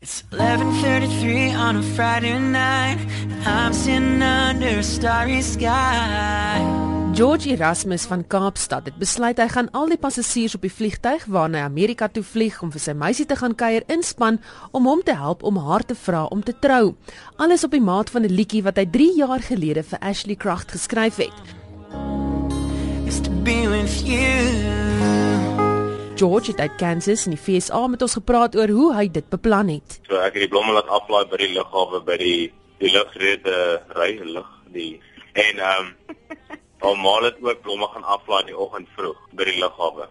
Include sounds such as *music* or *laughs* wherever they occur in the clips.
It's 11:33 on a Friday night. I'm sitting under a starry sky. George Erasmus van Kaapstad het besluit hy gaan al die passasiers op die vliegtyg waarna Amerika toe vlieg om vir sy meisie te gaan kuier inspan om hom te help om haar te vra om te trou. Alles op die maat van 'n liedjie wat hy 3 jaar gelede vir Ashley Kracht geskryf het. Is to be with you. George het uit Kansas in die FSA met ons gepraat oor hoe hy dit beplan het. So ek het die blomme laat aflaai by die lughawe by die die lugrede ry lug die en ehm *laughs* um, almal het ook blomme gaan aflaai in die oggend vroeg by die lughawe.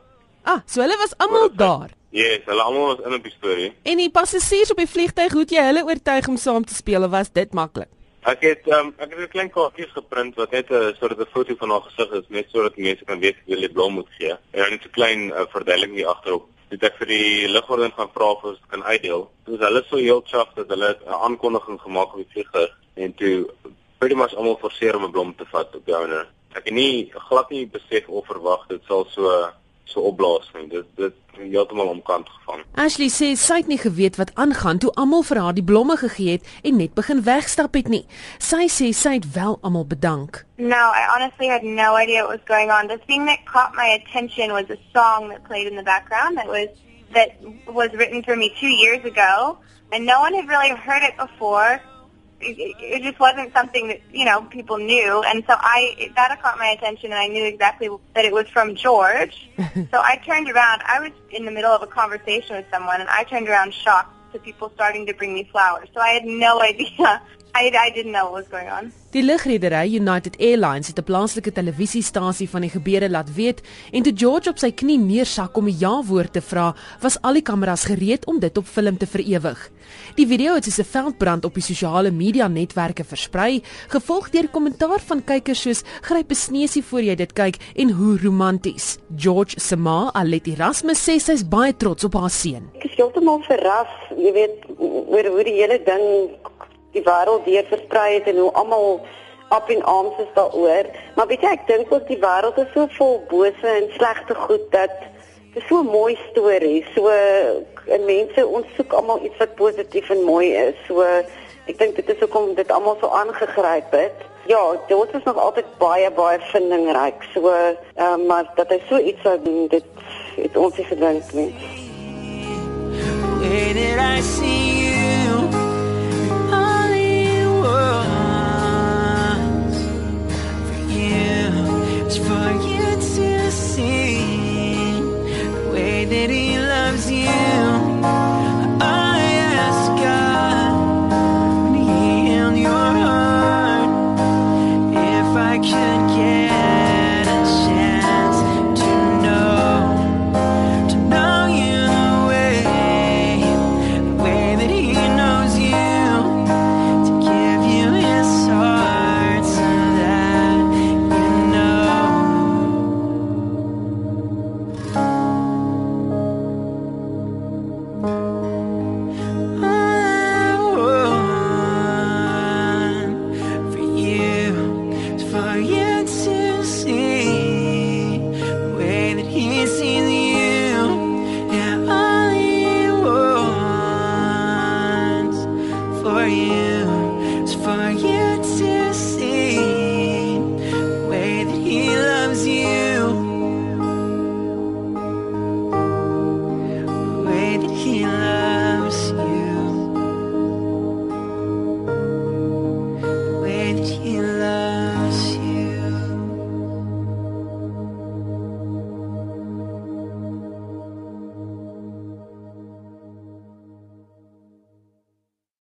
Ah, so hulle was almal daar. Ja, yes, hulle almal was in op die storie. En die passasiers op die vliegtyg, hoe het jy hulle oortuig om saam te speel of was dit maklik? Ek het um, ek het 'n klein kaartjie geprint wat net 'n soort 'n foto van haar gesig is, net sodat mense kan weet wie die blom moet gee. En dan net 'n klein uh, verduideliking hier agterop. Dit ek vir die lugorden gaan vra of ons kan uitdeel. Dis hulle so heel chuffed dat hulle 'n aankondiging gemaak op die vlieger en toe pretty much almal forceer om 'n blom te vat op die ouene. Ek het nie glad nie besef of verwag dit sal so so opblaas nie. Dit dit heeltemal omkant gevang. Ashley sê sy het nie geweet wat aangaan toe almal vir haar die blomme gegee het en net begin wegstap het nie. Sy sê sy het wel almal bedank. No, I honestly had no idea what was going on. The thing that caught my attention was a song that played in the background that was that was written for me 2 years ago and no one had really heard it before it, it just wasn't something that you know people knew, and so I that caught my attention, and I knew exactly that it was from George. *laughs* so I turned around. I was in the middle of a conversation with someone, and I turned around shocked to people starting to bring me flowers. So I had no *laughs* idea. I, I didn't know what was going on. Die lugredery United Airlines het 'n plaaslike televisiestasie van die gebeure laat weet en toe George op sy knie neersak om 'n ja-woord te vra, was al die kameras gereed om dit op film te verewig. Die video het soos 'n veldbrand op die sosiale media netwerke versprei, gevolg deur kommentaar van kykers soos "Gryp 'n sneesie voor jy dit kyk" en "Hoe romanties". George se ma, Alet Erasmus, sê sy is baie trots op haar seun. Ek is heeltemal verras, jy weet, oor hoe die hele ding die wêreld deur versprei het en hoe almal op en arms is daaroor. Maar weet jy, ek dink ook die wêreld is so vol bose en slegte goed dat dit so 'n mooi storie. So en mense ons soek almal iets wat positief en mooi is. So ek dink dit is hoekom dit almal so aangegryp het. Ja, dit is nog altyd baie baie vindingryk. So uh, maar dat hy so iets sou doen, dit het ons nie gedink nie. Where did I see for you. get to see the way that he sees.